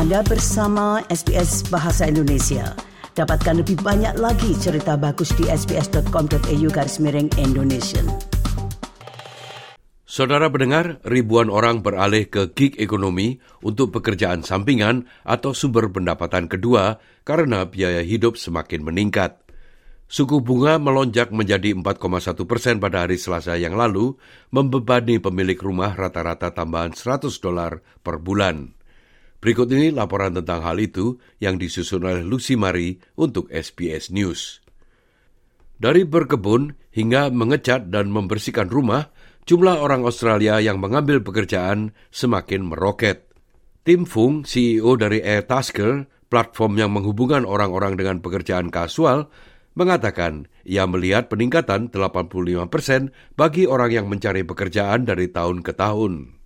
Anda bersama SBS Bahasa Indonesia. Dapatkan lebih banyak lagi cerita bagus di sbs.com.au garis miring Indonesia. Saudara pendengar, ribuan orang beralih ke gig ekonomi untuk pekerjaan sampingan atau sumber pendapatan kedua karena biaya hidup semakin meningkat. Suku bunga melonjak menjadi 4,1 persen pada hari Selasa yang lalu, membebani pemilik rumah rata-rata tambahan 100 dolar per bulan. Berikut ini laporan tentang hal itu yang disusun oleh Lucy Mari untuk SBS News. Dari berkebun hingga mengecat dan membersihkan rumah, jumlah orang Australia yang mengambil pekerjaan semakin meroket. Tim Fung, CEO dari Airtasker, platform yang menghubungkan orang-orang dengan pekerjaan kasual, mengatakan ia melihat peningkatan 85 persen bagi orang yang mencari pekerjaan dari tahun ke tahun.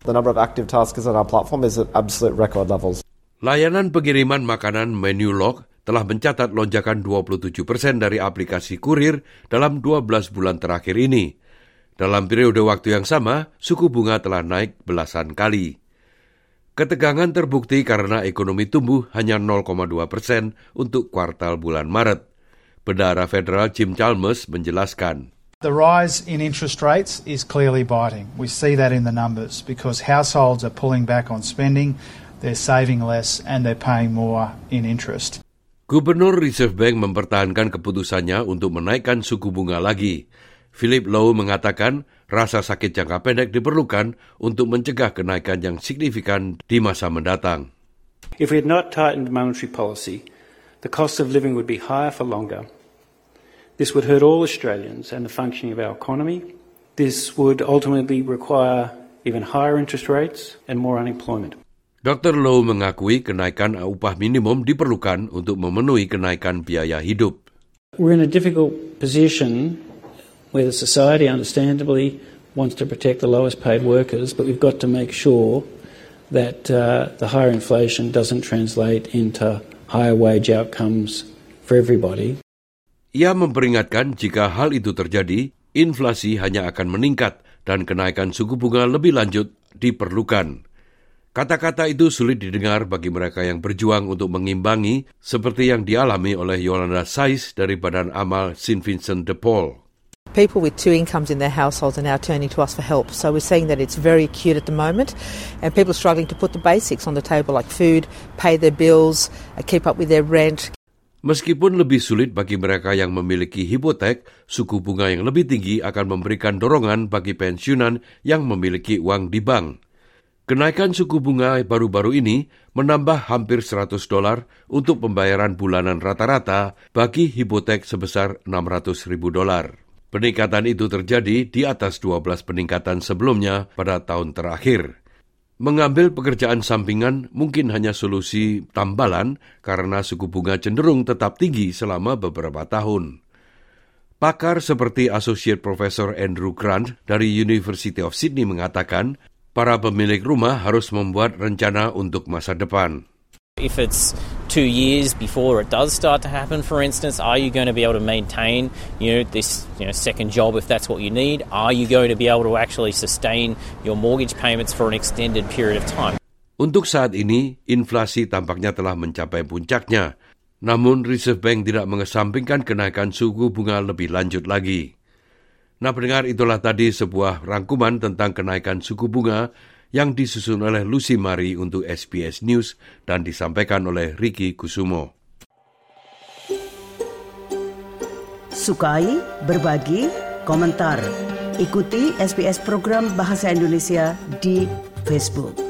The number of active taskers on our platform is at absolute record levels. Layanan pengiriman makanan Menulog telah mencatat lonjakan 27 persen dari aplikasi kurir dalam 12 bulan terakhir ini. Dalam periode waktu yang sama, suku bunga telah naik belasan kali. Ketegangan terbukti karena ekonomi tumbuh hanya 0,2 persen untuk kuartal bulan Maret. Bendara Federal Jim Chalmers menjelaskan. The rise in interest rates is clearly biting. We see that in the numbers because households are pulling back on spending, they're saving less, and they're paying more in interest. Gubernur Reserve Bank mempertahankan keputusannya untuk menaikkan suku bunga lagi. Philip Lowe mengatakan rasa sakit jangka pendek diperlukan untuk mencegah kenaikan yang signifikan di masa mendatang. If we had not tightened monetary policy, the cost of living would be higher for longer. This would hurt all Australians and the functioning of our economy. This would ultimately require even higher interest rates and more unemployment. Dr. Low mengakui kenaikan upah minimum diperlukan untuk memenuhi kenaikan biaya hidup. We're in a difficult position where the society understandably wants to protect the lowest paid workers, but we've got to make sure that uh, the higher inflation doesn't translate into higher wage outcomes for everybody. Ia memperingatkan jika hal itu terjadi, inflasi hanya akan meningkat dan kenaikan suku bunga lebih lanjut diperlukan. Kata-kata itu sulit didengar bagi mereka yang berjuang untuk mengimbangi seperti yang dialami oleh Yolanda Sais dari Badan Amal St. Vincent de Paul. People with two incomes in their households are now turning to us for help. So we're seeing that it's very acute at the moment, and people are struggling to put the basics on the table like food, pay their bills, uh, keep up with their rent. Meskipun lebih sulit bagi mereka yang memiliki hipotek, suku bunga yang lebih tinggi akan memberikan dorongan bagi pensiunan yang memiliki uang di bank. Kenaikan suku bunga baru-baru ini menambah hampir 100 dolar untuk pembayaran bulanan rata-rata bagi hipotek sebesar 600 ribu dolar. Peningkatan itu terjadi di atas 12 peningkatan sebelumnya pada tahun terakhir. Mengambil pekerjaan sampingan mungkin hanya solusi tambalan karena suku bunga cenderung tetap tinggi selama beberapa tahun. Pakar seperti Associate Professor Andrew Grant dari University of Sydney mengatakan, para pemilik rumah harus membuat rencana untuk masa depan. If it's two years before it does start to happen, for instance, are you going to be able to maintain, you know, this you know, second job if that's what you need? Are you going to be able to actually sustain your mortgage payments for an extended period of time? Untuk saat ini, inflasi tampaknya telah mencapai puncaknya. Namun, Reserve Bank tidak mengesampingkan kenaikan suku bunga lebih lanjut lagi. Nah, pendengar itulah tadi sebuah rangkuman tentang kenaikan suku bunga yang disusun oleh Lucy Mari untuk SBS News dan disampaikan oleh Ricky Kusumo. Sukai, berbagi, komentar. Ikuti SBS program Bahasa Indonesia di Facebook.